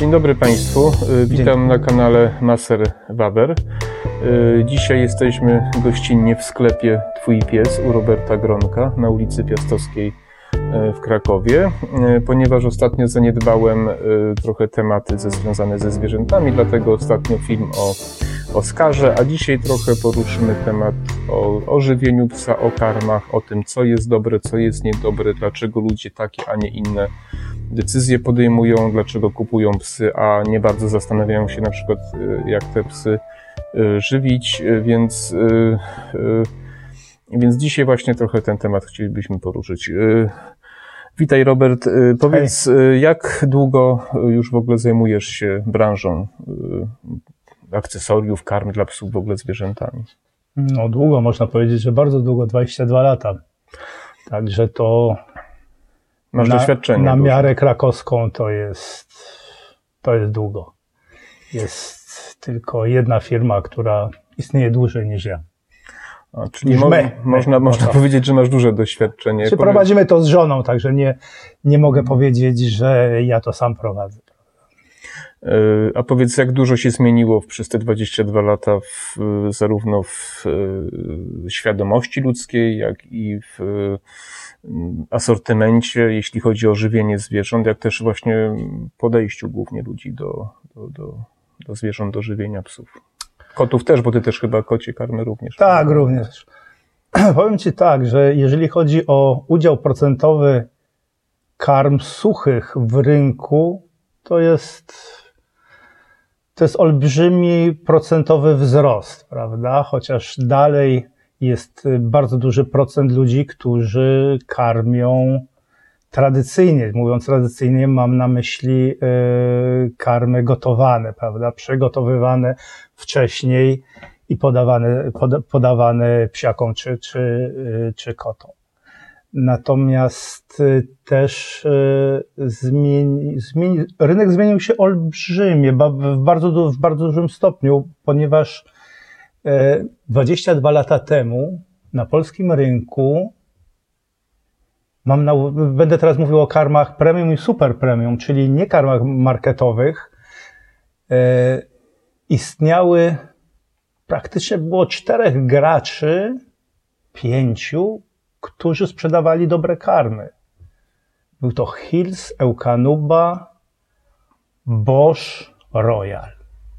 Dzień dobry Państwu. Y, Witam na kanale Maser Waber. Y, Dzisiaj jesteśmy gościnnie w sklepie Twój Pies u Roberta Gronka na ulicy Piastowskiej y, w Krakowie, ponieważ ostatnio zaniedbałem trochę tematy ze, związane ze zwierzętami, dlatego ostatnio film o Oskarze, a dzisiaj trochę poruszymy temat o, o żywieniu psa, o karmach, o tym, co jest dobre, co jest niedobre, dlaczego ludzie takie, a nie inne decyzje podejmują, dlaczego kupują psy, a nie bardzo zastanawiają się na przykład, y, jak te psy y, żywić, y, więc, więc dzisiaj właśnie trochę ten temat chcielibyśmy poruszyć. Witaj Robert, powiedz y, jak długo już w ogóle zajmujesz się branżą akcesoriów, karm dla psów, w ogóle zwierzętami? No długo, można powiedzieć, że bardzo długo, 22 lata. Także to Masz na, doświadczenie. na duże. miarę krakowską to jest, to jest długo. Jest tylko jedna firma, która istnieje dłużej niż ja. A, czyli niż mo- my. można, My. można No. powiedzieć, że masz duże doświadczenie. Czy prowadzimy to z żoną, także nie, nie mogę powiedzieć, że ja to sam prowadzę. E, A powiedz, jak dużo się zmieniło w- przez te 22 lata, w, zarówno w e, świadomości ludzkiej, jak i w asortymencie, jeśli chodzi o żywienie zwierząt, jak też właśnie podejściu głównie ludzi do, do, do, do zwierząt, do żywienia psów. Kotów też, bo ty też chyba kocie karmy również. Tak, również. Powiem Ci tak, że jeżeli chodzi o udział procentowy karm suchych w rynku, to jest, to jest olbrzymi procentowy wzrost, prawda? Chociaż dalej jest y, bardzo duży procent ludzi, którzy karmią tradycyjnie. Mówiąc tradycyjnie, mam na myśli y, karmy gotowane, prawda? Przygotowywane wcześniej i podawane, poda, podawane psiakom czy, czy, y, czy kotom. Natomiast też zmieni, zmieni, rynek zmienił się olbrzymie, w bardzo, w bardzo dużym stopniu, ponieważ 22 lata temu na polskim rynku mam na, będę teraz mówił o karmach premium i super premium, czyli nie karmach marketowych, e, istniały praktycznie było czterech graczy, pięciu, którzy sprzedawali dobre karmy. Był to Hills, Eukanuba, Bosch, Royal.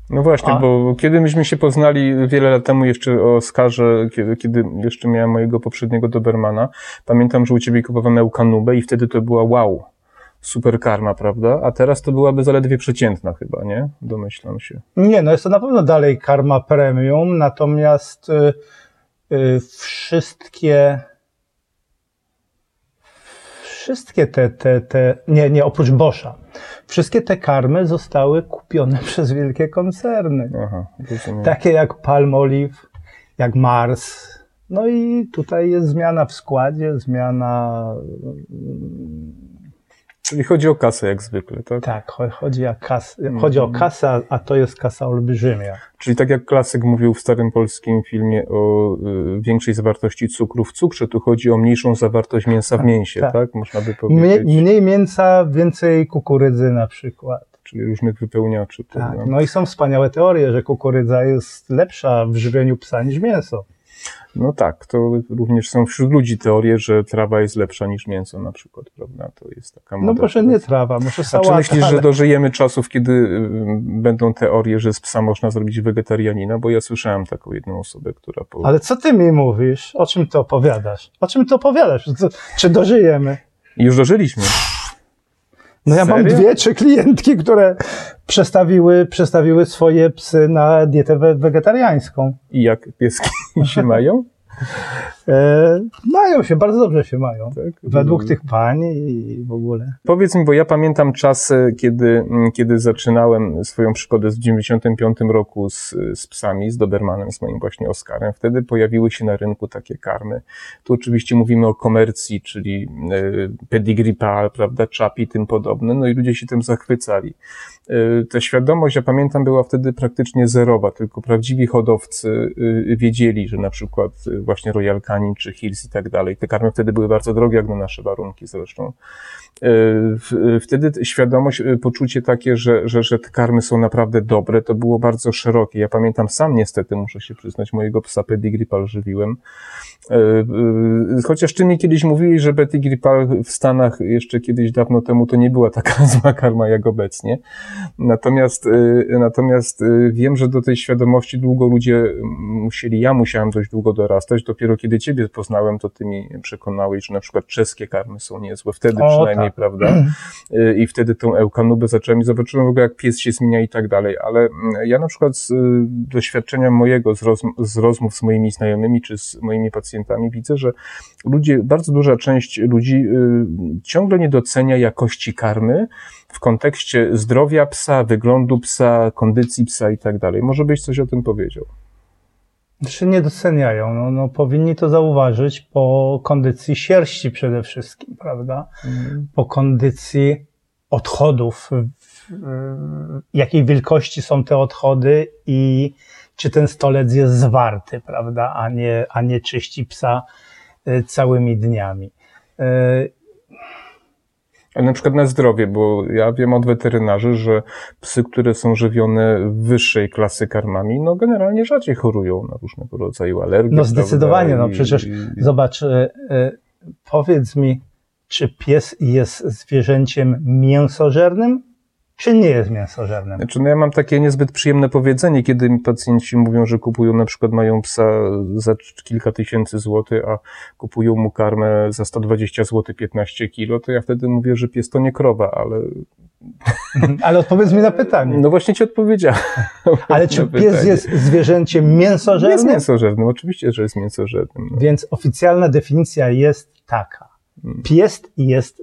No właśnie, A- bo kiedy myśmy się poznali wiele lat temu jeszcze o Oskarze, kiedy, kiedy jeszcze miałem mojego poprzedniego Dobermana, pamiętam, że u ciebie kupowałem Eukanubę i wtedy to była wow, super karma, prawda? A teraz to byłaby zaledwie przeciętna chyba, nie? Domyślam się. Nie, no jest to na pewno dalej karma premium, natomiast y, y, wszystkie wszystkie te, te, te, nie, nie, oprócz Boscha, wszystkie te karmy zostały kupione przez wielkie koncerny. Aha. Takie jak Palmolive, jak Mars. No i tutaj jest zmiana w składzie, zmiana. Czyli chodzi o kasę jak zwykle, tak? Tak, cho- chodzi o, kas, chodzi o kasę, a to jest kasa olbrzymia. Czyli tak jak klasyk mówił w starym polskim filmie o y, większej zawartości cukru w cukrze, tu chodzi o mniejszą zawartość mięsa w mięsie, tak? tak. Można by Mniej, powiedzieć. mniej mięsa, więcej kukurydzy na przykład. Czyli różnych wypełniaczy. Tak. No i są wspaniałe teorie, że kukurydza jest lepsza w żywieniu psa niż mięso. No tak, to również są wśród ludzi teorie, że trawa jest lepsza niż mięso na przykład, prawda? To jest taka No moda. może nie trawa, może A sałata. czy myślisz, ale... że dożyjemy czasów, kiedy y, będą teorie, że z psa można zrobić wegetarianina? Bo ja słyszałem taką jedną osobę, która... Po... Ale co ty mi mówisz? O czym ty opowiadasz? O czym ty opowiadasz? Czy dożyjemy? Już dożyliśmy. No ja mam Serio? dwie, trzy klientki, które przestawiły, przestawiły swoje psy na dietę we, wegetariańską. I jak pieski się mają? E, mają się, bardzo dobrze się mają. Tak? Według tych pań i w ogóle. Powiedz mi, bo ja pamiętam czasy, kiedy, mm, kiedy zaczynałem swoją przygodę w 95 roku z, z psami, z Dobermanem, z moim właśnie Oskarem. Wtedy pojawiły się na rynku takie karmy. Tu oczywiście mówimy o komercji, czyli y, pedigree pal, prawda, czap i tym podobne. No i ludzie się tym zachwycali. Y, ta świadomość, ja pamiętam, była wtedy praktycznie zerowa, tylko prawdziwi hodowcy y, wiedzieli, że na przykład y, właśnie Royal Canin czy Hills i tak dalej, te karmy wtedy były bardzo drogie, jak na nasze warunki zresztą. Wtedy świadomość, poczucie takie, że, że, że te karmy są naprawdę dobre, to było bardzo szerokie. Ja pamiętam sam niestety, muszę się przyznać, mojego psa Pedigree żywiłem. Chociaż ty mi kiedyś mówili, że Pedigree w Stanach jeszcze kiedyś dawno temu to nie była taka zła karma jak obecnie. Natomiast, y, natomiast y, wiem, że do tej świadomości długo ludzie musieli, ja musiałem dość długo dorastać. Dopiero kiedy ciebie poznałem, to ty mi przekonałeś, że na przykład czeskie karmy są niezłe. Wtedy o, przynajmniej, tak. prawda? Y, I wtedy tą eukanubę zacząłem i zobaczyłem w ogóle, jak pies się zmienia i tak dalej. Ale mm, ja na przykład z doświadczenia mojego, z, z rozmów z moimi znajomymi czy z moimi pacjentami widzę, że ludzie, bardzo duża część ludzi ciągle nie docenia jakości karmy, w kontekście zdrowia psa, wyglądu psa, kondycji psa i tak dalej. Może byś coś o tym powiedział? Czy nie doceniają? No, no, powinni to zauważyć po kondycji sierści przede wszystkim, prawda? Mm. Po kondycji odchodów, jakiej wielkości są te odchody i czy ten stolec jest zwarty, prawda, a nie, a nie czyści psa y, całymi dniami. Na przykład na zdrowie, bo ja wiem od weterynarzy, że psy, które są żywione wyższej klasy karmami, no generalnie rzadziej chorują na różnego rodzaju alergie. No zdecydowanie, no przecież i, zobacz, y, y, powiedz mi, czy pies jest zwierzęciem mięsożernym, czy nie jest mięsożernym? Znaczy, no ja mam takie niezbyt przyjemne powiedzenie, kiedy mi pacjenci mówią, że kupują na przykład, mają psa za kilka tysięcy złotych, a kupują mu karmę za 120 zł 15 kilo, to ja wtedy mówię, że pies to nie krowa, ale... Ale odpowiedz mi na pytanie. No właśnie ci odpowiedziałem. Ale czy pies jest zwierzęciem mięsożernym? Jest mięsożernym, oczywiście, że jest mięsożernym. No. Więc oficjalna definicja jest taka. Hmm. Pies jest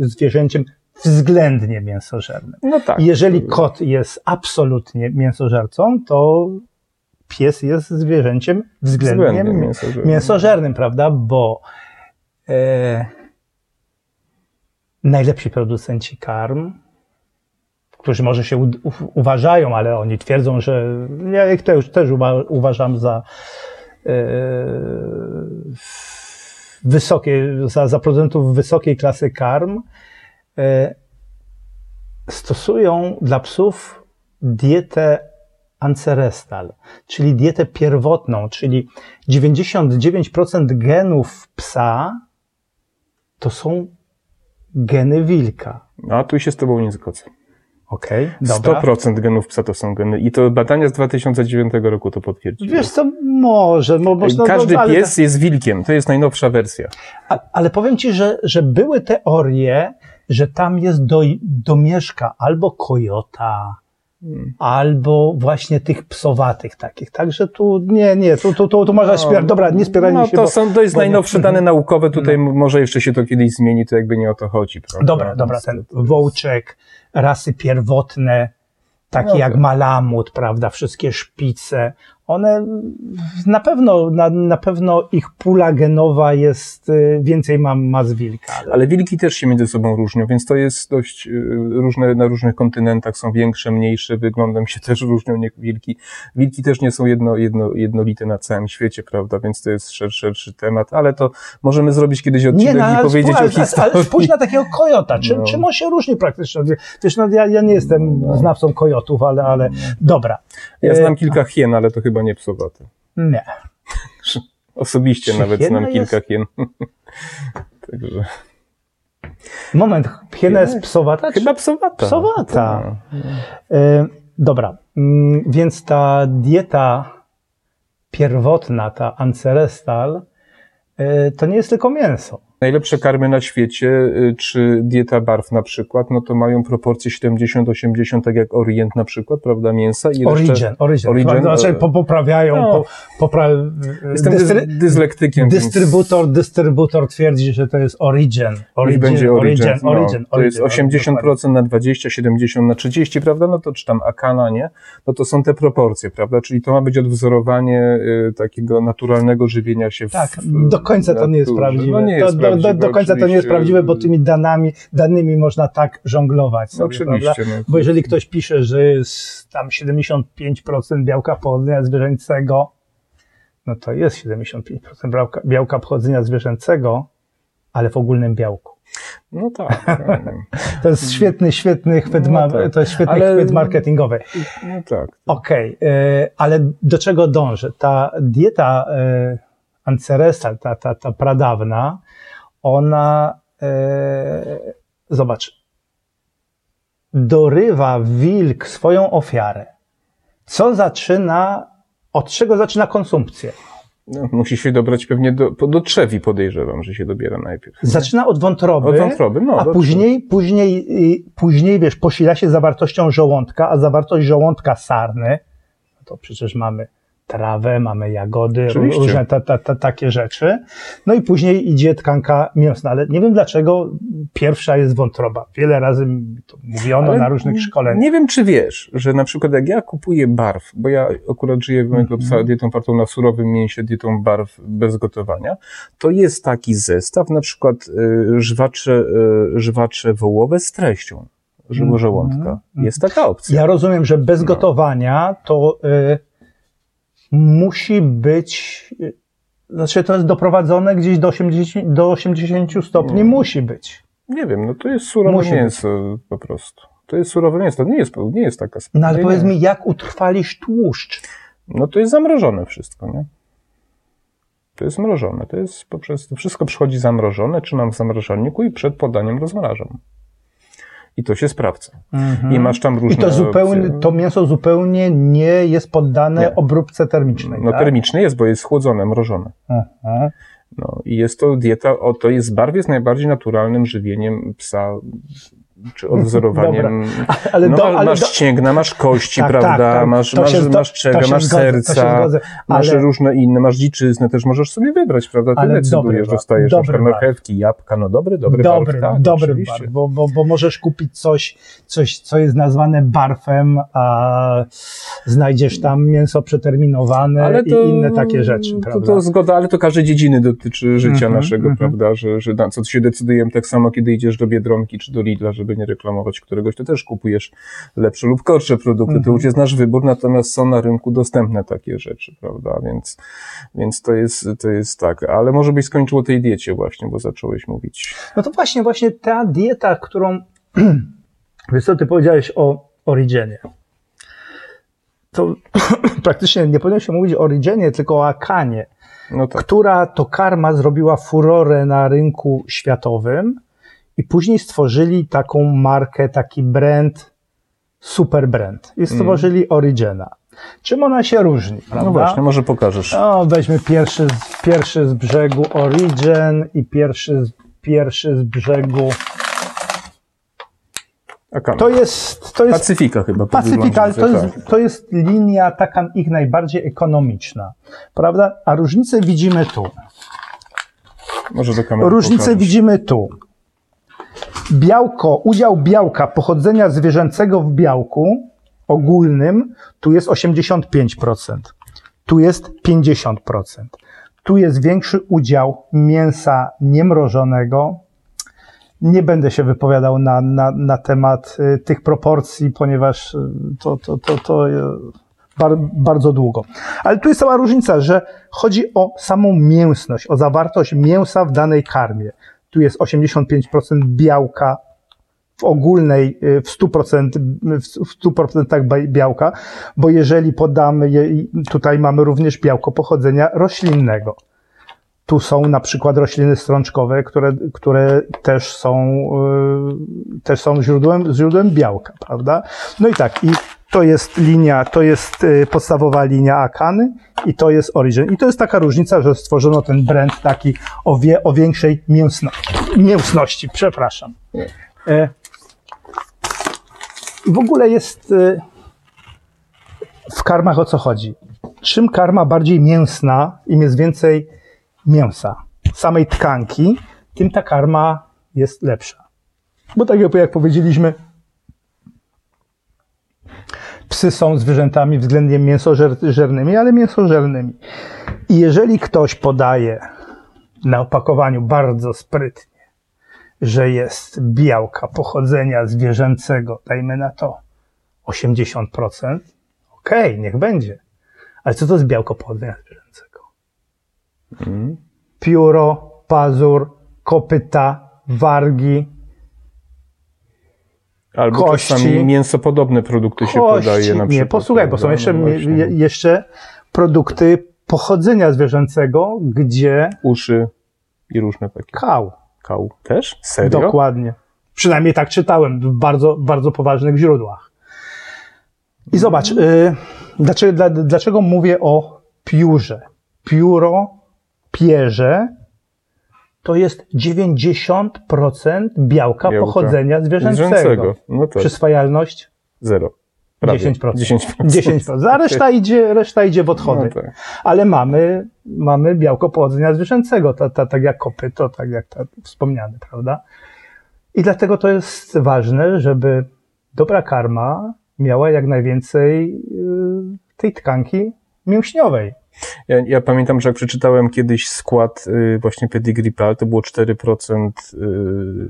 zwierzęciem względnie mięsożernym. No tak. Jeżeli kot jest absolutnie mięsożercą, to pies jest zwierzęciem względnie, względnie mięsożernym. mięsożernym, prawda? Bo e, najlepsi producenci karm, którzy może się u, u, uważają, ale oni twierdzą, że ja ich też, też uważam za e, wysokie, za, za producentów wysokiej klasy karm, stosują dla psów dietę ancerestal, czyli dietę pierwotną, czyli 99% genów psa to są geny wilka. A tu się z tobą nie zgodzę. Okej, okay, dobra. 100% genów psa to są geny. I to badania z 2009 roku to potwierdziły. Wiesz co, może. Mo, można, Każdy no, pies jest wilkiem. To jest najnowsza wersja. A, ale powiem ci, że, że były teorie, że tam jest do, domieszka albo kojota, hmm. albo właśnie tych psowatych takich. Także tu nie, nie, tu, tu, tu, tu można no, Dobra, nie spierajmy no, się. To bo, są, jest najnowsze nie, dane naukowe, tutaj no. może jeszcze się to kiedyś zmieni, to jakby nie o to chodzi. Prawda? Dobra, dobra, ten wołczek, rasy pierwotne, takie no, jak malamut, prawda, wszystkie szpice, one na pewno, na, na pewno ich pula genowa jest, y, więcej ma, ma z wilka. Ale... wilki też się między sobą różnią, więc to jest dość y, różne, na różnych kontynentach są większe, mniejsze, wyglądem się też różnią nie, wilki. Wilki też nie są jedno, jedno, jednolite na całym świecie, prawda, więc to jest szerszy, szerszy temat, ale to możemy zrobić kiedyś odcinek nie, no, i powiedzieć spójrz, o historii. Ale spójrz na takiego kojota, czym, no. czym on się różni praktycznie? Wiesz, no, ja, ja nie jestem no. znawcą kojotów, ale, ale dobra. Ja znam e, kilka hien, ale to chyba chyba nie psowaty. Nie. Osobiście Czy nawet znam kilka hien. Także. Moment, hiena jest psowata? Chyba psowata. Psowata. No. E, dobra, mm, więc ta dieta pierwotna, ta ancerestal, e, to nie jest tylko mięso. Najlepsze karmy na świecie, y, czy dieta barw na przykład, no to mają proporcje 70-80, tak jak Orient na przykład, prawda, mięsa. I origin, resztę, origin, origin. Znaczy po, poprawiają, no, po, popra... Jestem dystry... dyslektykiem. Dystrybutor, więc... dystrybutor twierdzi, że to jest origin. Origin, będzie origin, origin, no, origin To jest 80% na 20, 70 na 30, prawda, no to czy tam akana, nie? No to są te proporcje, prawda, czyli to ma być odwzorowanie y, takiego naturalnego żywienia się w Tak, do końca to nie jest prawdziwe. No nie jest to do, do, do końca to nie jest prawdziwe, bo tymi danami, danymi można tak żonglować. Sobie, oczywiście. No, bo jeżeli ktoś pisze, że jest tam 75% białka pochodzenia zwierzęcego, no to jest 75% białka, białka pochodzenia zwierzęcego, ale w ogólnym białku. No tak. to jest świetny, świetny chwyt, no tak. to jest świetny ale... chwyt marketingowy. No tak. Okej, okay, ale do czego dążę? Ta dieta y, Anceresa, ta, ta, ta pradawna, ona, e, zobacz, dorywa wilk swoją ofiarę. Co zaczyna, od czego zaczyna konsumpcję? No, musi się dobrać pewnie do, do trzewi, podejrzewam, że się dobiera najpierw. Zaczyna od wątroby, od wątroby no, a później, później, później, wiesz, posila się zawartością żołądka, a zawartość żołądka sarny, no to przecież mamy trawę, mamy jagody, Oczywiście. różne ta, ta, ta, takie rzeczy. No i później idzie tkanka mięsna, ale nie wiem dlaczego pierwsza jest wątroba. Wiele razy to mówiono ale na różnych szkoleniach. Nie wiem, czy wiesz, że na przykład jak ja kupuję barw, bo ja akurat żyję w mojego psa mm-hmm. dietą partą na surowym mięsie, dietą barw bez gotowania, to jest taki zestaw, na przykład y, żwacze, y, żwacze wołowe z treścią żyłożołądka. Mm-hmm. Jest taka opcja. Ja rozumiem, że bez no. gotowania to y, musi być, znaczy to jest doprowadzone gdzieś do 80, do 80 stopni, hmm. musi być. Nie wiem, no to jest surowe musi mięso być. po prostu. To jest surowe mięso, to nie jest, nie jest taka No ale powiedz mi, jak utrwalisz tłuszcz? No to jest zamrożone wszystko, nie? To jest mrożone, to jest poprzez, to wszystko przychodzi zamrożone, trzymam w zamrażalniku i przed podaniem rozmrażam i to się sprawdza. Mhm. I masz tam różne. I to zupełnie, opcje. to mięso zupełnie nie jest poddane nie. obróbce termicznej. No tak? termiczne jest, bo jest chłodzone, mrożone. Mhm. No i jest to dieta, o, to jest barw jest najbardziej naturalnym żywieniem psa czy odwzorowaniem. Ale no, do, ale masz do... ścięgna, masz kości, tak, prawda? Tak, tak. Masz, masz, się, masz czega, masz zgodzę, serca, ale... masz różne inne, masz dziczyznę, też możesz sobie wybrać, prawda? Ty ale decydujesz, dostajesz na przykład marchewki, jabłka, no dobry, dobry, dobry barw, tak, dobry barw, bo, bo, bo możesz kupić coś, coś, co jest nazwane barfem, a znajdziesz tam mięso przeterminowane to, i inne takie rzeczy, prawda? To, to zgoda, ale to każdej dziedziny dotyczy życia mm -hmm, naszego, mm -hmm. prawda? Że, że na co się decydujemy tak samo, kiedy idziesz do Biedronki czy do Lidla, żeby nie reklamować któregoś, to też kupujesz lepsze lub gorsze produkty. To już jest nasz wybór, natomiast są na rynku dostępne takie rzeczy, prawda? Więc, więc to jest, to jest tak. Ale może byś skończył o tej diecie właśnie, bo zacząłeś mówić. No to właśnie, właśnie ta dieta, którą, wiesz co, ty powiedziałeś o Origenie. To praktycznie nie powinno się mówić o Origenie, tylko o Akanie. No tak. która to karma zrobiła furorę na rynku światowym i później stworzyli taką markę, taki brand, super brand. I stworzyli mm. Origena. Czym ona się różni? Prawda? No właśnie, może pokażesz. No, weźmy pierwszy, pierwszy z brzegu Origin i pierwszy, pierwszy z brzegu Akana. To jest, to jest. Pacyfika chyba. Pacyfika, to jest, tak. to jest linia taka ich najbardziej ekonomiczna. Prawda? A różnicę widzimy tu. Może do kamery. Różnicę pokażesz. widzimy tu. Białko, udział białka pochodzenia zwierzęcego w białku ogólnym, tu jest 85%, tu jest 50%. Tu jest większy udział mięsa niemrożonego. Nie będę się wypowiadał na, na, na temat y, tych proporcji, ponieważ y, to, to, to, to y, bar, bardzo długo. Ale tu jest cała różnica, że chodzi o samą mięsność, o zawartość mięsa w danej karmie tu jest 85% białka w ogólnej, y, w 100%, w 100% białka, bo jeżeli podamy, tutaj mamy również białko pochodzenia roślinnego. Tu są na przykład rośliny strączkowe, które, które też są, y, też są źródłem, źródłem białka, prawda? No i tak, i to jest linia, to jest y, podstawowa linia Akany i to jest Origin. I to jest taka różnica, że stworzono ten brand taki o, wie, o większej mięsno, mięsności, przepraszam. E, w ogóle jest y, w karmach o co chodzi? Czym karma bardziej mięsna, im jest więcej mięsa, samej tkanki, tym ta karma jest lepsza. Bo tak jak powiedzieliśmy, psy są zwierzętami względnie mięsożernymi, ale mięsożernymi. I jeżeli ktoś podaje na opakowaniu bardzo sprytnie, że jest białka pochodzenia zwierzęcego, dajmy na to 80%, okej, okay, niech będzie. Ale co to jest białko pochodzenia zwierzęcego? Mm. Pióro, pazur, kopyta, wargi, Albo kości, czasami mięsopodobne produkty się kości, podaje na przykład. Nie, posłuchaj, bo są jeszcze, no jeszcze produkty pochodzenia zwierzęcego, gdzie... Uszy i różne takie. Kał. Kał też? Serio? Dokładnie. Przynajmniej tak czytałem w bardzo, bardzo poważnych źródłach. I zobacz, y, dlaczego, dla, dlaczego mówię o piórze? Pióro, pierze to jest 90% białka, białka. pochodzenia zwierzęcego. zwierzęcego. No tak. Przyswajalność? Zero. Prawie. 10%. 10%. 10%. A reszta idzie, reszta idzie w odchody. No tak. Ale mamy, mamy białko pochodzenia zwierzęcego, ta, ta, tak jak kopyto, tak jak ta, wspomniane, prawda? I dlatego to jest ważne, żeby dobra karma miała jak najwięcej y, tej tkanki mięśniowej. Ja, ja, pamiętam, że jak przeczytałem kiedyś skład y, właśnie Pedigree Pal, to było 4% y,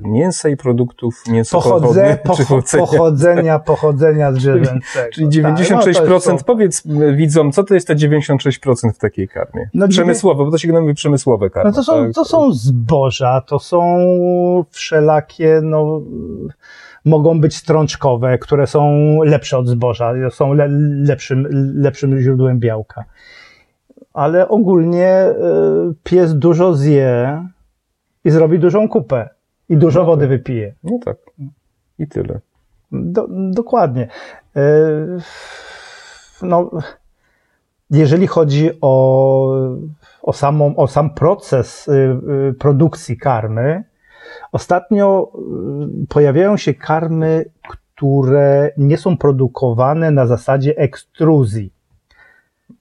mięsa i produktów mięsopochodnych. Pochodze, pochodzenia, pochodzenia zwierzęcego. Czyli 96%. Tak, no Powiedz widzom, co to jest te 96% w takiej karmie? No, przemysłowe, bo to się mówi przemysłowe karmy. No to są, tak? to są zboża, to są wszelakie, no mogą być strączkowe, które są lepsze od zboża, są le, lepszym, lepszym źródłem białka ale ogólnie e, pies dużo zje i zrobi dużą kupę i dużo no wody wypije. No tak. I tyle. Do, dokładnie. E, no, jeżeli chodzi o, o, samą, o sam proces y, produkcji karmy, ostatnio pojawiają się karmy, które nie są produkowane na zasadzie ekstruzji.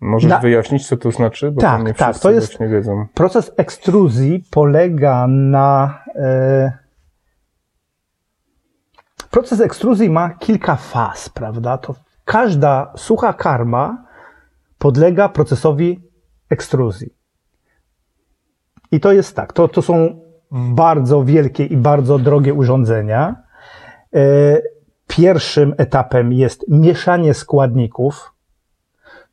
Możesz na... wyjaśnić, co to znaczy? Bo tak, to tak. To jest wiedzą. proces ekstruzji polega na. E... Proces ekstruzji ma kilka faz, prawda? To każda sucha karma podlega procesowi ekstruzji. I to jest tak. To, to są bardzo wielkie i bardzo drogie urządzenia. E... Pierwszym etapem jest mieszanie składników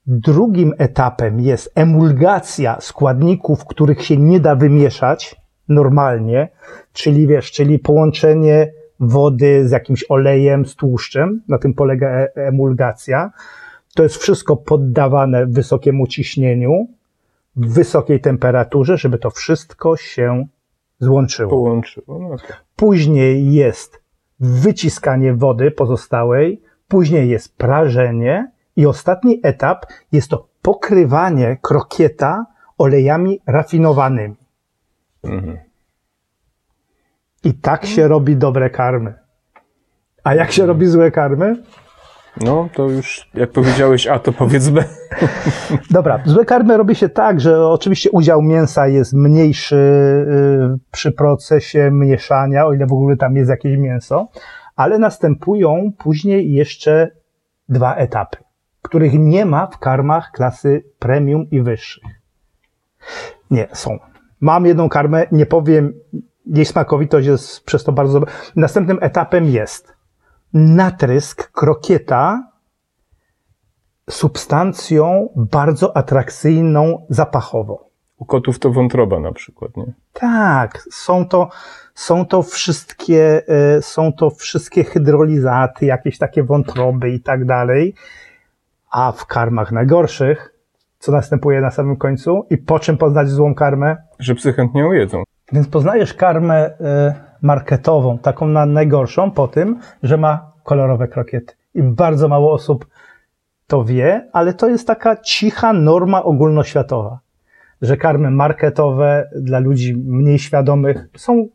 Drugim etapem jest emulgacja składników, których się nie da wymieszać normalnie, czyli wiesz, czyli połączenie wody z jakimś olejem, z tłuszczem, na tym polega e, emulgacja. To jest wszystko poddawane wysokiemu ciśnieniu, w wysokiej temperaturze, żeby to wszystko się złączyło. Połączyło. No okay. Później jest wyciskanie wody pozostałej, później jest prażenie, i ostatni etap jest to pokrywanie krokieta olejami rafinowanymi. Mhm. I tak się robi dobre karmy. A jak się robi złe karmy? No, to już jak powiedziałeś A, to powiedz B. Dobra, złe karmy robi się tak, że oczywiście udział mięsa jest mniejszy y, przy procesie mieszania, o ile w ogóle tam jest jakieś mięso, ale następują później jeszcze dwa etapy których nie ma w karmach klasy premium i wyższych. Nie, są. Mam jedną karmę, nie powiem, jej smakowitość jest przez to bardzo dobra. Następnym etapem jest natrysk krokieta substancją bardzo atrakcyjną zapachowo. U kotów to wątroba na przykład, nie? Tak, są to, są to wszystkie, e, są to wszystkie hydrolizaty, jakieś takie wątroby i tak dalej a w karmach najgorszych, co następuje na samym końcu i po czym poznać złą karmę? Że psy chętnie ją jedzą. Więc poznajesz karmę y, marketową, taką na najgorszą, po tym, że ma kolorowe krokiety. I bardzo mało osób to wie, ale to jest taka cicha norma ogólnoświatowa, że karmy marketowe dla ludzi mniej świadomych są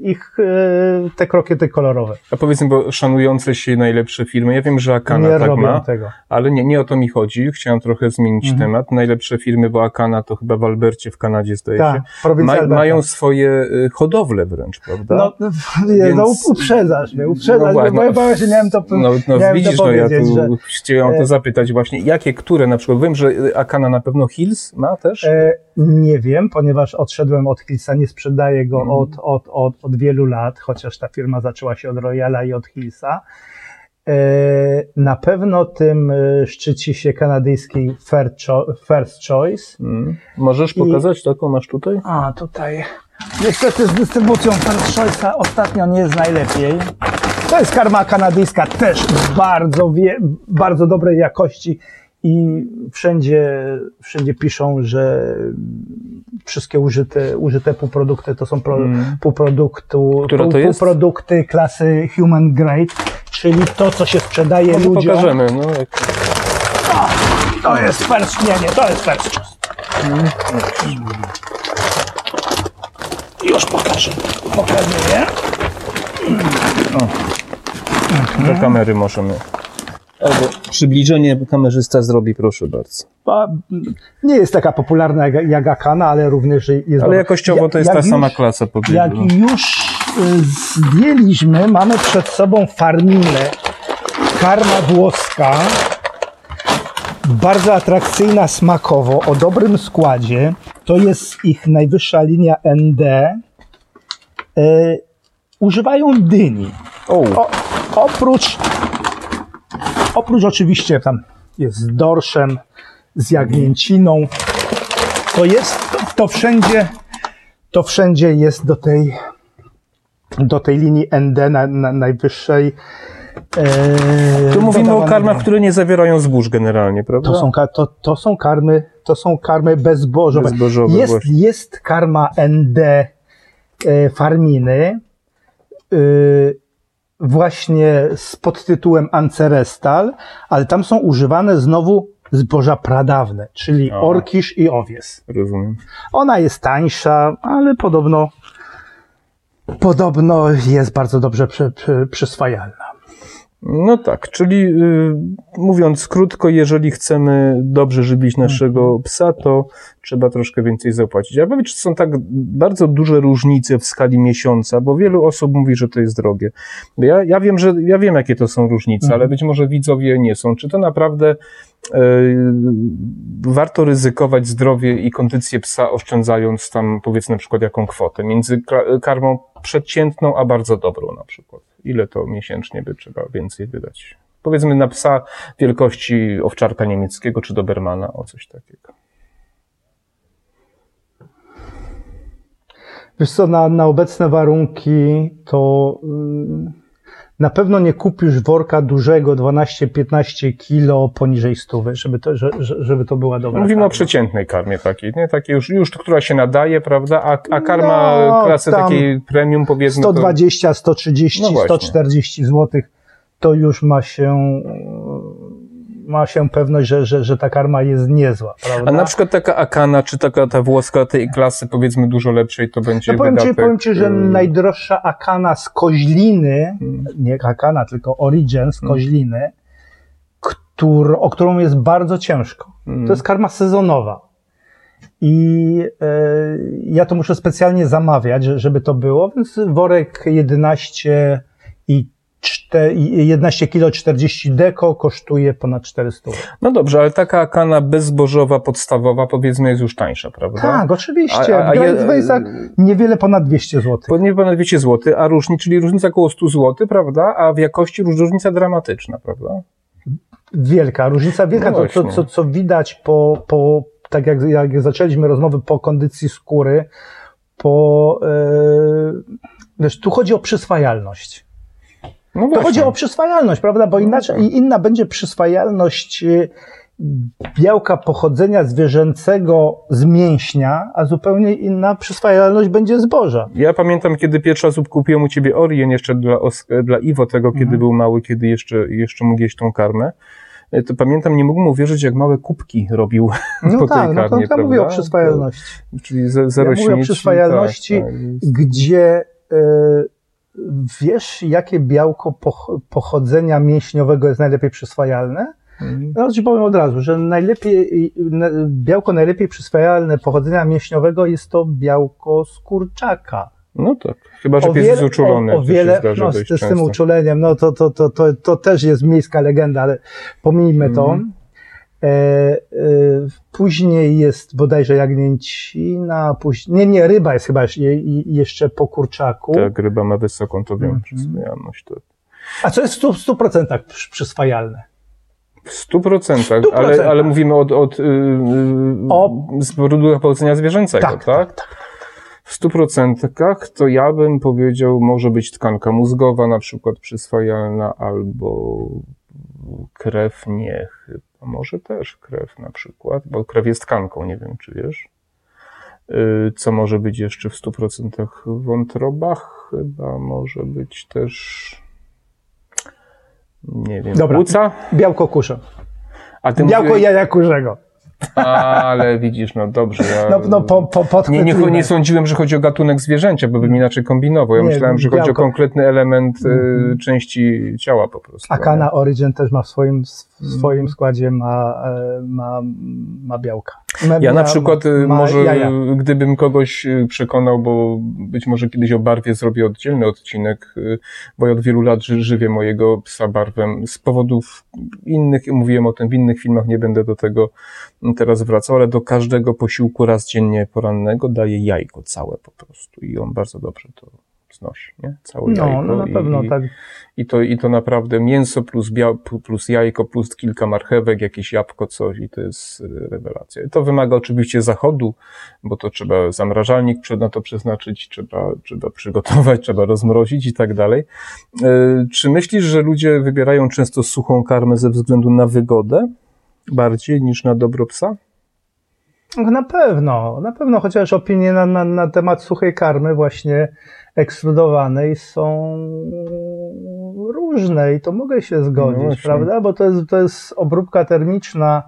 ich e, te krokiety kolorowe. A powiedzmy, bo szanujące się najlepsze firmy, ja wiem, że Akana nie tak ma, tego. ale nie, nie o to mi chodzi. Chciałem trochę zmienić Mhm. temat. Najlepsze firmy, bo Akana to chyba w Albercie w Kanadzie zdaje Tak, się. Ma, mają swoje y, hodowle wręcz, prawda? No, no, nie, no Więc- uprzedzasz mnie, uprzedzasz No mnie, bo ja no. właśnie miałem to, No, no miałem widzisz, no ja tu że chciałem e, to zapytać właśnie, jakie, które na przykład, wiem, że Akana na pewno Hills ma też? E, nie wiem, ponieważ odszedłem od Hillsa, nie sprzedaję go Mhm. od, od, od, od wielu lat, chociaż ta firma zaczęła się od Royala i od Hillsa. E, na pewno tym e, szczyci się kanadyjski First Choice. Mm. Możesz I- pokazać taką masz tutaj? A, tutaj. Niestety z dystrybucją First Choice'a ostatnio nie jest najlepiej. To jest karma kanadyjska też bardzo, wie, bardzo dobrej jakości i wszędzie, wszędzie piszą, że wszystkie użyte, użyte półprodukty to są pro, Mm. półproduktu, Która to pół, jest? półprodukty klasy human grade, czyli to, co się sprzedaje Może ludziom. pokażemy, no. jak- To jest first, nie, nie, to jest first choice. Już pokażę. Pokazuję. Do kamery możemy. Albo przybliżenie kamerzysta zrobi, proszę bardzo. A, Nie jest taka popularna jak, jak Akana, ale również jest Ale dobra. jakościowo to jest Jak ta sama już- klasa, Jak powiedzmy. już y, zdjęliśmy, mamy przed sobą farminę, karma włoska, bardzo atrakcyjna smakowo, o dobrym składzie. To jest ich najwyższa linia ND. Y, używają dyni. O, oprócz, oprócz oczywiście tam jest z dorszem, z jagnięciną, to jest, to, wszędzie, to wszędzie jest do tej, do tej linii ND na, na najwyższej. E, tu mówimy o karmach, które nie zawierają zbóż generalnie, prawda? To są, to, to są karmy, to są karmy bezbożowe. Bezbożowe, jest, właśnie. jest karma ND e, farminy, e, właśnie z podtytułem Ancerestal, ale tam są używane znowu zboża pradawne, czyli A. orkisz i owies. Rozumiem. Ona jest tańsza, ale podobno podobno jest bardzo dobrze przy, przy, przyswajalna. No tak, czyli y, mówiąc krótko, jeżeli chcemy dobrze żywić naszego psa, to trzeba troszkę więcej zapłacić. A powiedz, czy są tak bardzo duże różnice w skali miesiąca, bo wielu osób mówi, że to jest drogie. Ja, ja wiem, że ja wiem, jakie to są różnice, ale być może widzowie nie są. Czy to naprawdę y, warto ryzykować zdrowie i kondycję psa, oszczędzając tam, powiedzmy, na przykład jaką kwotę między karmą przeciętną, a bardzo dobrą na przykład? Ile to miesięcznie by trzeba więcej wydać? Powiedzmy na psa wielkości owczarka niemieckiego czy dobermana, o coś takiego. Wiesz co, na, na obecne warunki to mm, na pewno nie kupisz worka dużego 12-15 kilo poniżej stówy, żeby to, że, że- żeby to była dobra Mówimy o karma. przeciętnej karmie takiej, nie? Takiej już, już, która się nadaje, prawda? A, a karma No, klasy takiej premium, powiedzmy, to 120, 130, No właśnie. 140 zł to już ma się ma się pewność, że, że, że ta karma jest niezła, prawda? A na przykład taka Akana, czy taka ta włoska tej klasy, powiedzmy dużo lepszej, to będzie No powiem ci, powiem ci, że y, najdroższa akana z koźliny, Hmm. nie akana, tylko origin z koźliny, któr, o którą jest bardzo ciężko. Hmm. To jest karma sezonowa. I e, ja to muszę specjalnie zamawiać, że- żeby to było, więc worek 11 i 4, i 11 kilo 40 deko kosztuje ponad 400. No dobrze, ale taka Akana bezbożowa, podstawowa, powiedzmy, jest już tańsza, prawda? Tak, oczywiście. A- a- a Waysach niewiele ponad 200 zł. Po nie ponad 200 zł, a różni, czyli różnica około 100 zł, prawda? A w jakości róż- różnica dramatyczna, prawda? Wielka, różnica wielka, No to, co, co, widać po, po tak jak, jak zaczęliśmy rozmowy po kondycji skóry, po, e, wiesz, tu chodzi o przyswajalność. No To chodzi o przyswajalność, prawda? Bo inaczej, tak. inna będzie przyswajalność e, białka pochodzenia zwierzęcego z mięśnia, a zupełnie inna przyswajalność będzie zboża. Ja pamiętam, kiedy pierwszy raz kupiłem u ciebie Orien jeszcze dla, dla Iwo tego, kiedy Mhm. był mały, kiedy jeszcze, jeszcze mógł jeść tą karmę. E, To pamiętam, nie mógłbym uwierzyć, jak małe kubki robił No po tej tak, no to, karmie, to mówię o przyswajalności. Czyli ze, Ja zero mówię o śmieci, przyswajalności, tak, tak. gdzie wiesz, jakie białko pochodzenia mięśniowego jest najlepiej przyswajalne? Mhm. No, ci powiem od razu, że najlepiej, białko najlepiej przyswajalne pochodzenia mięśniowego jest to białko z kurczaka. No tak, chyba, że pies jest uczulony. O, o wiele, no, z, z tym uczuleniem, no to, to, to, to, to też jest miejska legenda, ale pomijmy to. Mm. E, e, później jest bodajże jagnięcina, później, nie, nie, ryba jest chyba jeszcze po kurczaku. Tak, ryba ma wysoką to wiem, mm. przyswajalność. To... A co jest w 100%, 100% przyswajalne? W 100%, ale, ale mówimy od, od yy, o... z powodu pochodzenia zwierzęcego, tak? tak? tak, tak. W 100% to ja bym powiedział, może być tkanka mózgowa na przykład przyswajalna, albo krew nie chyba. Może też krew na przykład, bo krew jest tkanką, nie wiem czy wiesz. Y, co może być jeszcze w 100% w wątrobach? Chyba może być też nie wiem, Dobra. płuca? Białko kusza. A ty Białko mówiłeś... jaja kurzego. Ale widzisz, no dobrze. Ja no, no po, po, nie, nie, nie sądziłem, że chodzi o gatunek zwierzęcia, bo bym inaczej kombinował. Ja nie, myślałem, że białko. chodzi o konkretny element y, mm. części ciała po prostu. A Kana Origin też ma w swoim, w swoim składzie ma, e, ma, ma białka. Ma, ja na przykład y, ma, może jaja. gdybym kogoś y, przekonał, bo być może kiedyś o barwie zrobię oddzielny odcinek, bo ja od wielu lat żywię mojego psa barwem z powodów innych, mówiłem o tym w innych filmach, nie będę do tego teraz wracał, ale do każdego posiłku raz dziennie porannego daje jajko całe po prostu i on bardzo dobrze to znosi, nie? Całe no, jajko. No, na pewno i, tak. I to, I to naprawdę mięso plus, bia, plus jajko, plus kilka marchewek, jakieś jabłko, coś i to jest y, rewelacja. I to wymaga oczywiście zachodu, bo to trzeba zamrażalnik na to przeznaczyć, trzeba, trzeba przygotować, trzeba rozmrozić i tak dalej. Y, czy myślisz, że ludzie wybierają często suchą karmę ze względu na wygodę? Bardziej niż na dobro psa? Na pewno, na pewno, chociaż opinie na, na, na temat suchej karmy właśnie ekstrudowanej są różne i to mogę się zgodzić, no prawda? Bo to jest, to jest obróbka termiczna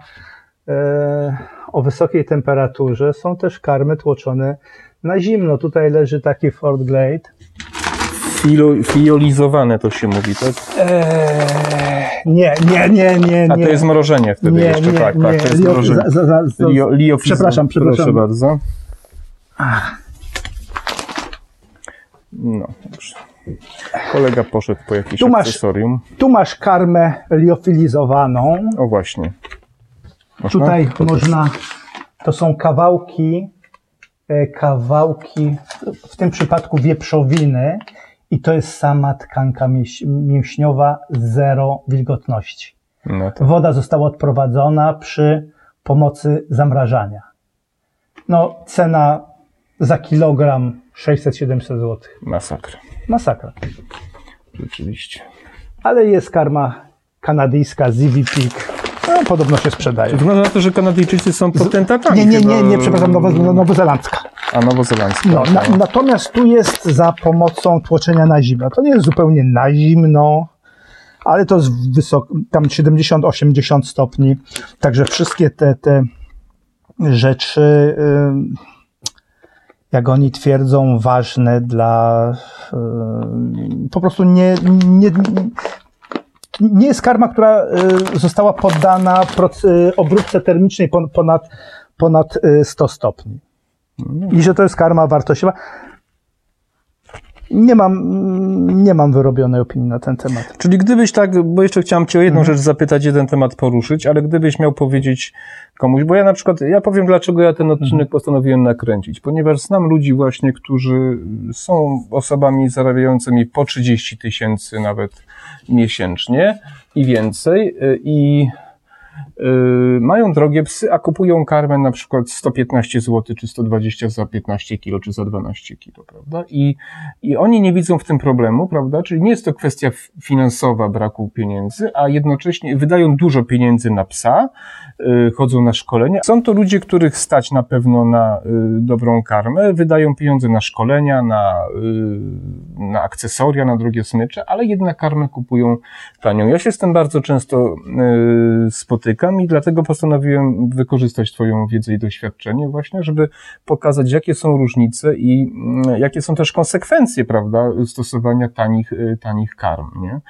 e, o wysokiej temperaturze. Są też karmy tłoczone na zimno. Tutaj leży taki Ford Glade. Filo, fiolizowane to się mówi, tak? Eee nie, nie, nie, nie. A to jest mrożenie wtedy nie, jeszcze, nie, tak, nie. tak, to jest Lio, mrożenie. Za, za, za, Lio, Lio przepraszam, przepraszam. Proszę bardzo. No, dobrze. Kolega poszedł po jakieś tu masz, akcesorium. Tu masz karmę liofilizowaną. O właśnie. Można? Tutaj to można, to są kawałki, e, kawałki, w tym przypadku wieprzowiny i to jest sama tkanka mięśniowa, zero wilgotności. No to... Woda została odprowadzona przy pomocy zamrażania. No, cena za kilogram 600-700 zł. Masakra. Masakra. Rzeczywiście. Ale jest karma kanadyjska, Zivi Peak. No, podobno się sprzedaje. Wygląda na to, że Kanadyjczycy są potentatami. Nie, nie, nie, nie, przepraszam, nowo, nowozelandzka. A nowozelandzka. No, na, natomiast tu jest za pomocą tłoczenia na zimno. To nie jest zupełnie na zimno, ale to jest wysoko, tam 70-80 stopni. Także wszystkie te, te rzeczy, jak oni twierdzą, ważne dla po prostu nie, nie, nie jest karma, która została poddana obróbce termicznej ponad, ponad 100 stopni i że to jest karma wartościowa. Nie mam, nie mam wyrobionej opinii na ten temat. Czyli gdybyś tak, bo jeszcze chciałem Cię o jedną mhm. rzecz zapytać, jeden temat poruszyć, ale gdybyś miał powiedzieć komuś, bo ja na przykład, ja powiem dlaczego ja ten odcinek mhm. postanowiłem nakręcić, ponieważ znam ludzi właśnie, którzy są osobami zarabiającymi po 30 tysięcy nawet miesięcznie i więcej i Yy, mają drogie psy, a kupują karmę na przykład 115 zł, czy 120 za 15 kilo, czy za 12 kilo, prawda? I, I oni nie widzą w tym problemu, prawda? Czyli nie jest to kwestia finansowa braku pieniędzy, a jednocześnie wydają dużo pieniędzy na psa, chodzą na szkolenia. Są to ludzie, których stać na pewno na yy, dobrą karmę, wydają pieniądze na szkolenia, na, na akcesoria, na drogie smycze, ale jednak karmę kupują tanią. Ja się z tym bardzo często spotykam i dlatego postanowiłem wykorzystać Twoją wiedzę i doświadczenie właśnie, żeby pokazać, jakie są różnice i mm, jakie są też konsekwencje, prawda, stosowania tanich, y, tanich karm, nie?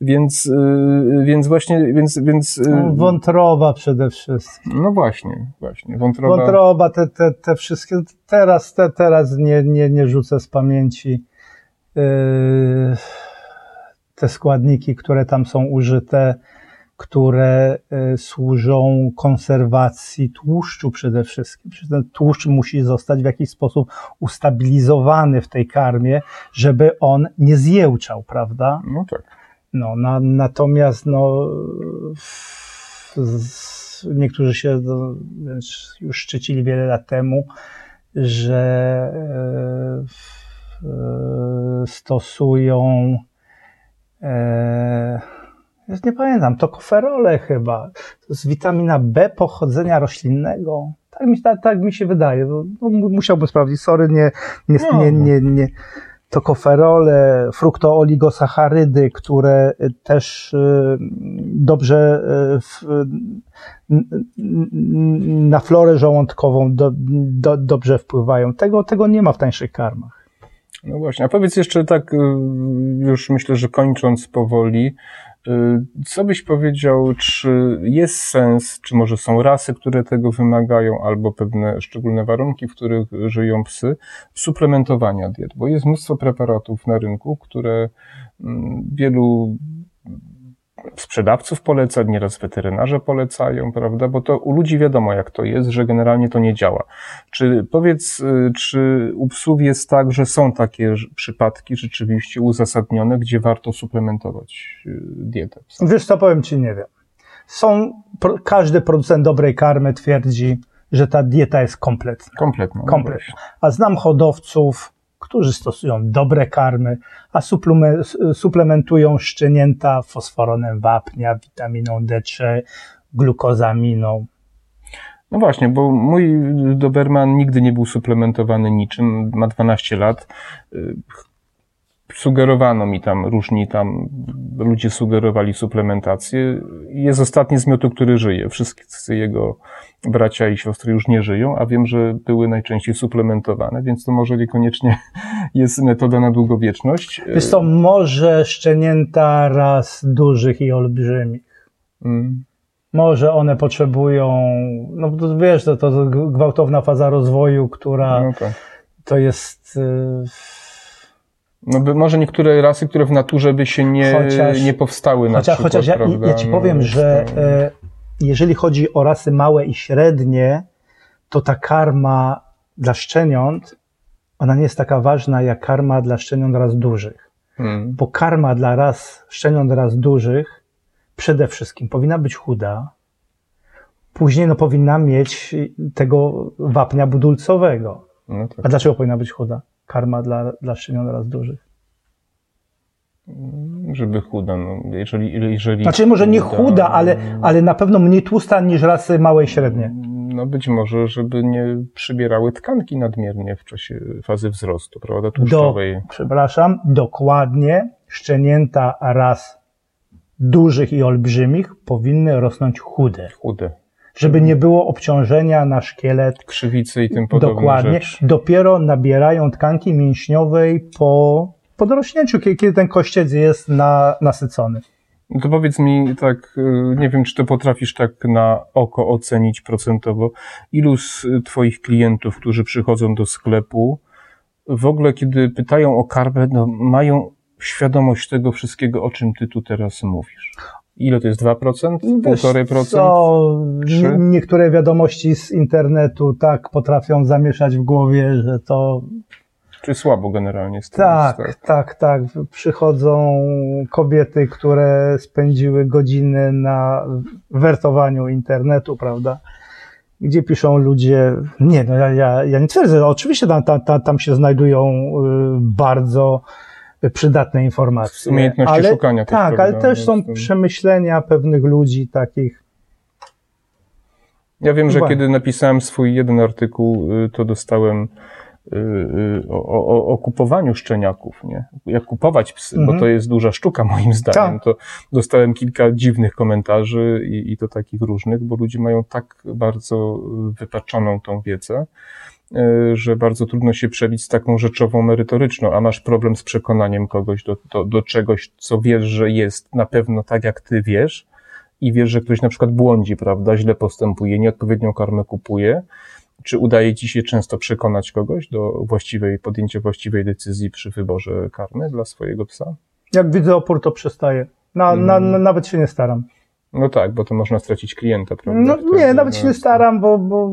Więc, y, więc właśnie, więc, więc... y, Wątroba przede wszystkim. No właśnie, właśnie. Wątroba. Wątroba, te, te, te wszystkie, teraz, te, teraz nie, nie, nie rzucę z pamięci yy, te składniki, które tam są użyte, które y, służą konserwacji tłuszczu przede wszystkim. Przecież ten tłuszcz musi zostać w jakiś sposób ustabilizowany w tej karmie, żeby on nie zjełczał, prawda? No tak. No, na, natomiast no, z, niektórzy się no, już szczycili wiele lat temu, że e, e, stosują e, ja nie pamiętam, tokoferole chyba. To jest witamina B pochodzenia roślinnego. Tak mi, tak, tak mi się wydaje. No, mu- musiałbym sprawdzić. Sorry, nie, nie, No. nie, nie, nie. Tokoferole, fruktooligosacharydy, które y, też y, dobrze y, w, na florę żołądkową do, do, dobrze wpływają. Tego, tego nie ma w tańszych karmach. No właśnie, a powiedz jeszcze tak, y, już myślę, że kończąc powoli, y, co byś powiedział, czy jest sens, czy może są rasy, które tego wymagają, albo pewne szczególne warunki, w których żyją psy, suplementowania diet? Bo jest mnóstwo preparatów na rynku, które mm, wielu sprzedawców poleca, nieraz weterynarze polecają, prawda? Bo to u ludzi wiadomo, jak to jest, że generalnie to nie działa. Czy powiedz, y, czy u psów jest tak, że są takie przypadki rzeczywiście uzasadnione, gdzie warto suplementować y, dietę psa? Wiesz co, powiem Ci, nie wiem. Są, każdy producent dobrej karmy twierdzi, że ta dieta jest kompletna. Kompletnie. Kompletna. A znam hodowców, którzy stosują dobre karmy, a suplementują szczenięta fosforonem wapnia, witaminą D3, glukozaminą. No właśnie, bo mój Doberman nigdy nie był suplementowany niczym, ma 12 lat. Sugerowano mi tam, różni tam ludzie sugerowali suplementację. Jest ostatni z miotu, który żyje. Wszyscy jego bracia i siostry już nie żyją, a wiem, że były najczęściej suplementowane, więc to może niekoniecznie jest metoda na długowieczność. Jest to może szczenięta raz dużych i olbrzymich. Mm. Może one potrzebują, no to wiesz, to, to gwałtowna faza rozwoju, która No tak. to jest. y, No by może niektóre rasy, które w naturze by się nie, Chociaż- nie powstały na Chociaż, przykład, chociaż ja, prawda? ja ci No, powiem, jest że e, jeżeli chodzi o rasy małe i średnie, to ta karma dla szczeniąt, ona nie jest taka ważna jak karma dla szczeniąt raz dużych. Mm. Bo karma dla ras szczeniąt raz dużych przede wszystkim powinna być chuda, później no, powinna mieć tego wapnia budulcowego. No A tak. dlaczego powinna być chuda? Karma dla, dla szczeniąt raz dużych. Żeby chuda, no, jeżeli, jeżeli... Znaczy może nie chuda, ale, ale na pewno mniej tłusta niż rasy małe i średnie. No być może, żeby nie przybierały tkanki nadmiernie w czasie fazy wzrostu, prawda, Do, tłuszczowej. przepraszam, dokładnie szczenięta ras dużych i olbrzymich powinny rosnąć chude, Chude. Żeby nie było obciążenia na szkielet. Krzywice i tym podobne Dokładnie. rzeczy. Dopiero nabierają tkanki mięśniowej po, po dorośnięciu, kiedy, ten kościec jest na, nasycony. No to powiedz mi tak, y, nie wiem, czy to potrafisz tak na oko ocenić procentowo, ilu z twoich klientów, którzy przychodzą do sklepu, w ogóle kiedy pytają o karmę, no, mają świadomość tego wszystkiego, o czym ty tu teraz mówisz? Ile to jest? 2%? Wiesz 1,5%? Co, niektóre wiadomości z internetu tak potrafią zamieszać w głowie, że to Czy słabo generalnie z tym Tak, jest, tak, tak. Przychodzą kobiety, które spędziły godziny na wertowaniu internetu, prawda? Gdzie piszą ludzie, nie, no ja, ja, ja nie twierdzę, oczywiście tam, tam, tam, tam się znajdują y, bardzo przydatne informacje. Umiejętności ale, szukania Tak, ale też są przemyślenia pewnych ludzi takich, Ja wiem, że kiedy napisałem swój jeden artykuł, y, to dostałem y, y, o, o, o kupowaniu szczeniaków, nie? Jak kupować psy, Mhm. bo to jest duża sztuka moim zdaniem. Tak. To dostałem kilka dziwnych komentarzy i, i to takich różnych, bo ludzie mają tak bardzo wypaczoną tą wiedzę, że bardzo trudno się przebić z taką rzeczową merytoryczną, a masz problem z przekonaniem kogoś do, do, do czegoś, co wiesz, że jest na pewno tak, jak ty wiesz i wiesz, że ktoś na przykład błądzi, prawda, źle postępuje, nieodpowiednią karmę kupuje, czy udaje ci się często przekonać kogoś do właściwej, podjęcia właściwej decyzji przy wyborze karmy dla swojego psa? Jak widzę opór, to przestaję. Na, na, Mm. na, nawet się nie staram. No tak, bo to można stracić klienta, prawda? No, nie, nawet się no, nie staram, bo, bo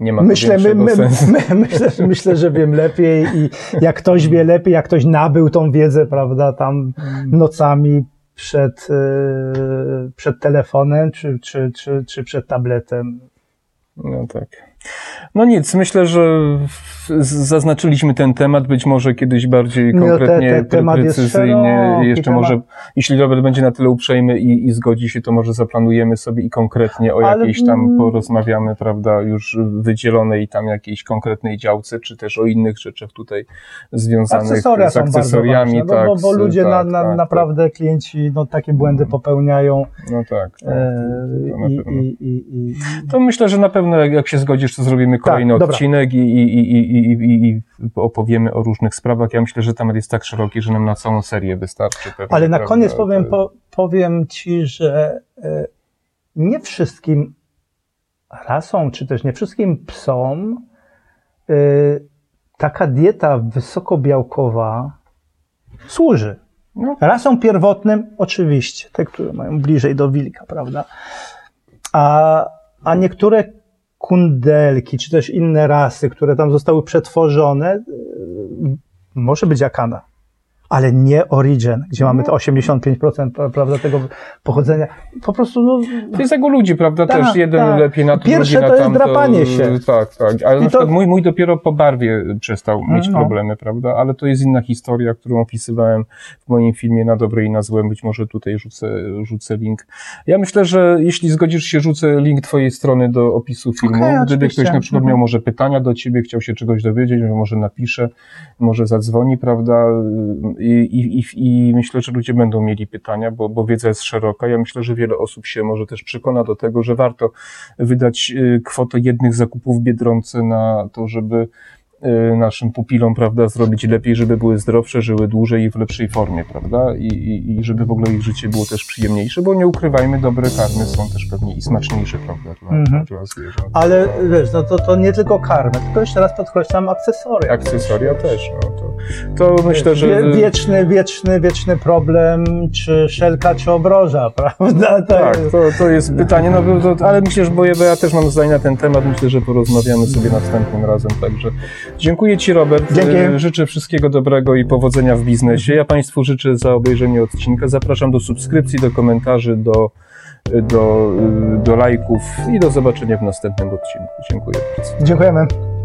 Nie ma myślę, my, my, sensu. my, myślę, że- myślę, że wiem lepiej i jak ktoś wie lepiej, jak ktoś nabył tą wiedzę, prawda, tam nocami przed, e, przed telefonem czy, czy, czy, czy przed tabletem. No tak. No nic, myślę, że zaznaczyliśmy ten temat, być może kiedyś bardziej No, te- konkretnie, te- precyzyjnie. Jeszcze temat. może, jeśli Robert będzie na tyle uprzejmy i, i zgodzi się, to może zaplanujemy sobie i konkretnie o Ale, jakiejś tam mm, porozmawiamy, prawda, już wydzielonej tam jakiejś konkretnej działce, czy też o innych rzeczach tutaj związanych Akcesoria z akcesoriami. ważne, tak, bo, bo, ludzie na, tak, na, tak, naprawdę, klienci, no takie błędy popełniają. Tak. No tak. tak. E, to i, i, i, To myślę, że na pewno jak, jak się zgodzisz, zrobimy kolejny Tak, odcinek i, i, i, i, opowiemy o różnych sprawach. Ja myślę, że temat jest tak szeroki, że nam na całą serię wystarczy. Pewnie, Ale na prawda? koniec powiem, po, powiem Ci, że e, nie wszystkim rasom, czy też nie wszystkim psom e, taka dieta wysokobiałkowa służy. No. Rasom pierwotnym oczywiście, te, które mają bliżej do wilka, prawda? A, a niektóre kundelki, czy też inne rasy, które tam zostały przetworzone, e, może być akana, ale nie Origin, gdzie mamy te 85% pra- prawda, tego pochodzenia. Po prostu, no, To jest jak u ludzi, prawda? Tak, Też jeden tak. lepiej na to, Pierwsze drugi na to jest drapanie się. Tak, tak. Ale I na to- przykład mój, mój dopiero po barwie przestał mieć no. problemy, prawda? Ale to jest inna historia, którą opisywałem w moim filmie na dobre i na złe. Być może tutaj rzucę, rzucę link. Ja myślę, że jeśli zgodzisz się, rzucę link twojej strony do opisu filmu. Okej, Gdyby ktoś na przykład Mhm. miał może pytania do ciebie, chciał się czegoś dowiedzieć, może napisze, może zadzwoni, prawda? I, i, i, myślę, że ludzie będą mieli pytania, bo, bo wiedza jest szeroka. Ja myślę, że wiele osób się może też przekona do tego, że warto wydać y, kwotę jednych zakupów w Biedronce na to, żeby naszym pupilom, prawda, zrobić lepiej, żeby były zdrowsze, żyły dłużej i w lepszej formie, prawda? I, i, i żeby w ogóle ich życie było też przyjemniejsze, bo nie ukrywajmy, dobre karmy są też pewnie i smaczniejsze, prawda, dla, Mhm. dla zwierząt. ale wiesz, no to, to nie tylko karmę, tylko jeszcze raz podkreślam akcesoria. Akcesoria też, no to, to myślę, że... Wie, wieczny, wieczny, wieczny problem, czy szelka, czy obroża, prawda? To Tak, jest- to, to jest pytanie, no to, ale myślę, że bo ja, ja też mam zdanie na ten temat, myślę, że porozmawiamy sobie następnym razem, także dziękuję Ci Robert, Dzięki. E, życzę wszystkiego dobrego i powodzenia w biznesie, ja Państwu życzę za obejrzenie odcinka, zapraszam do subskrypcji, do komentarzy, do, do, do lajków i do zobaczenia w następnym odcinku. Dziękuję bardzo. Dziękujemy.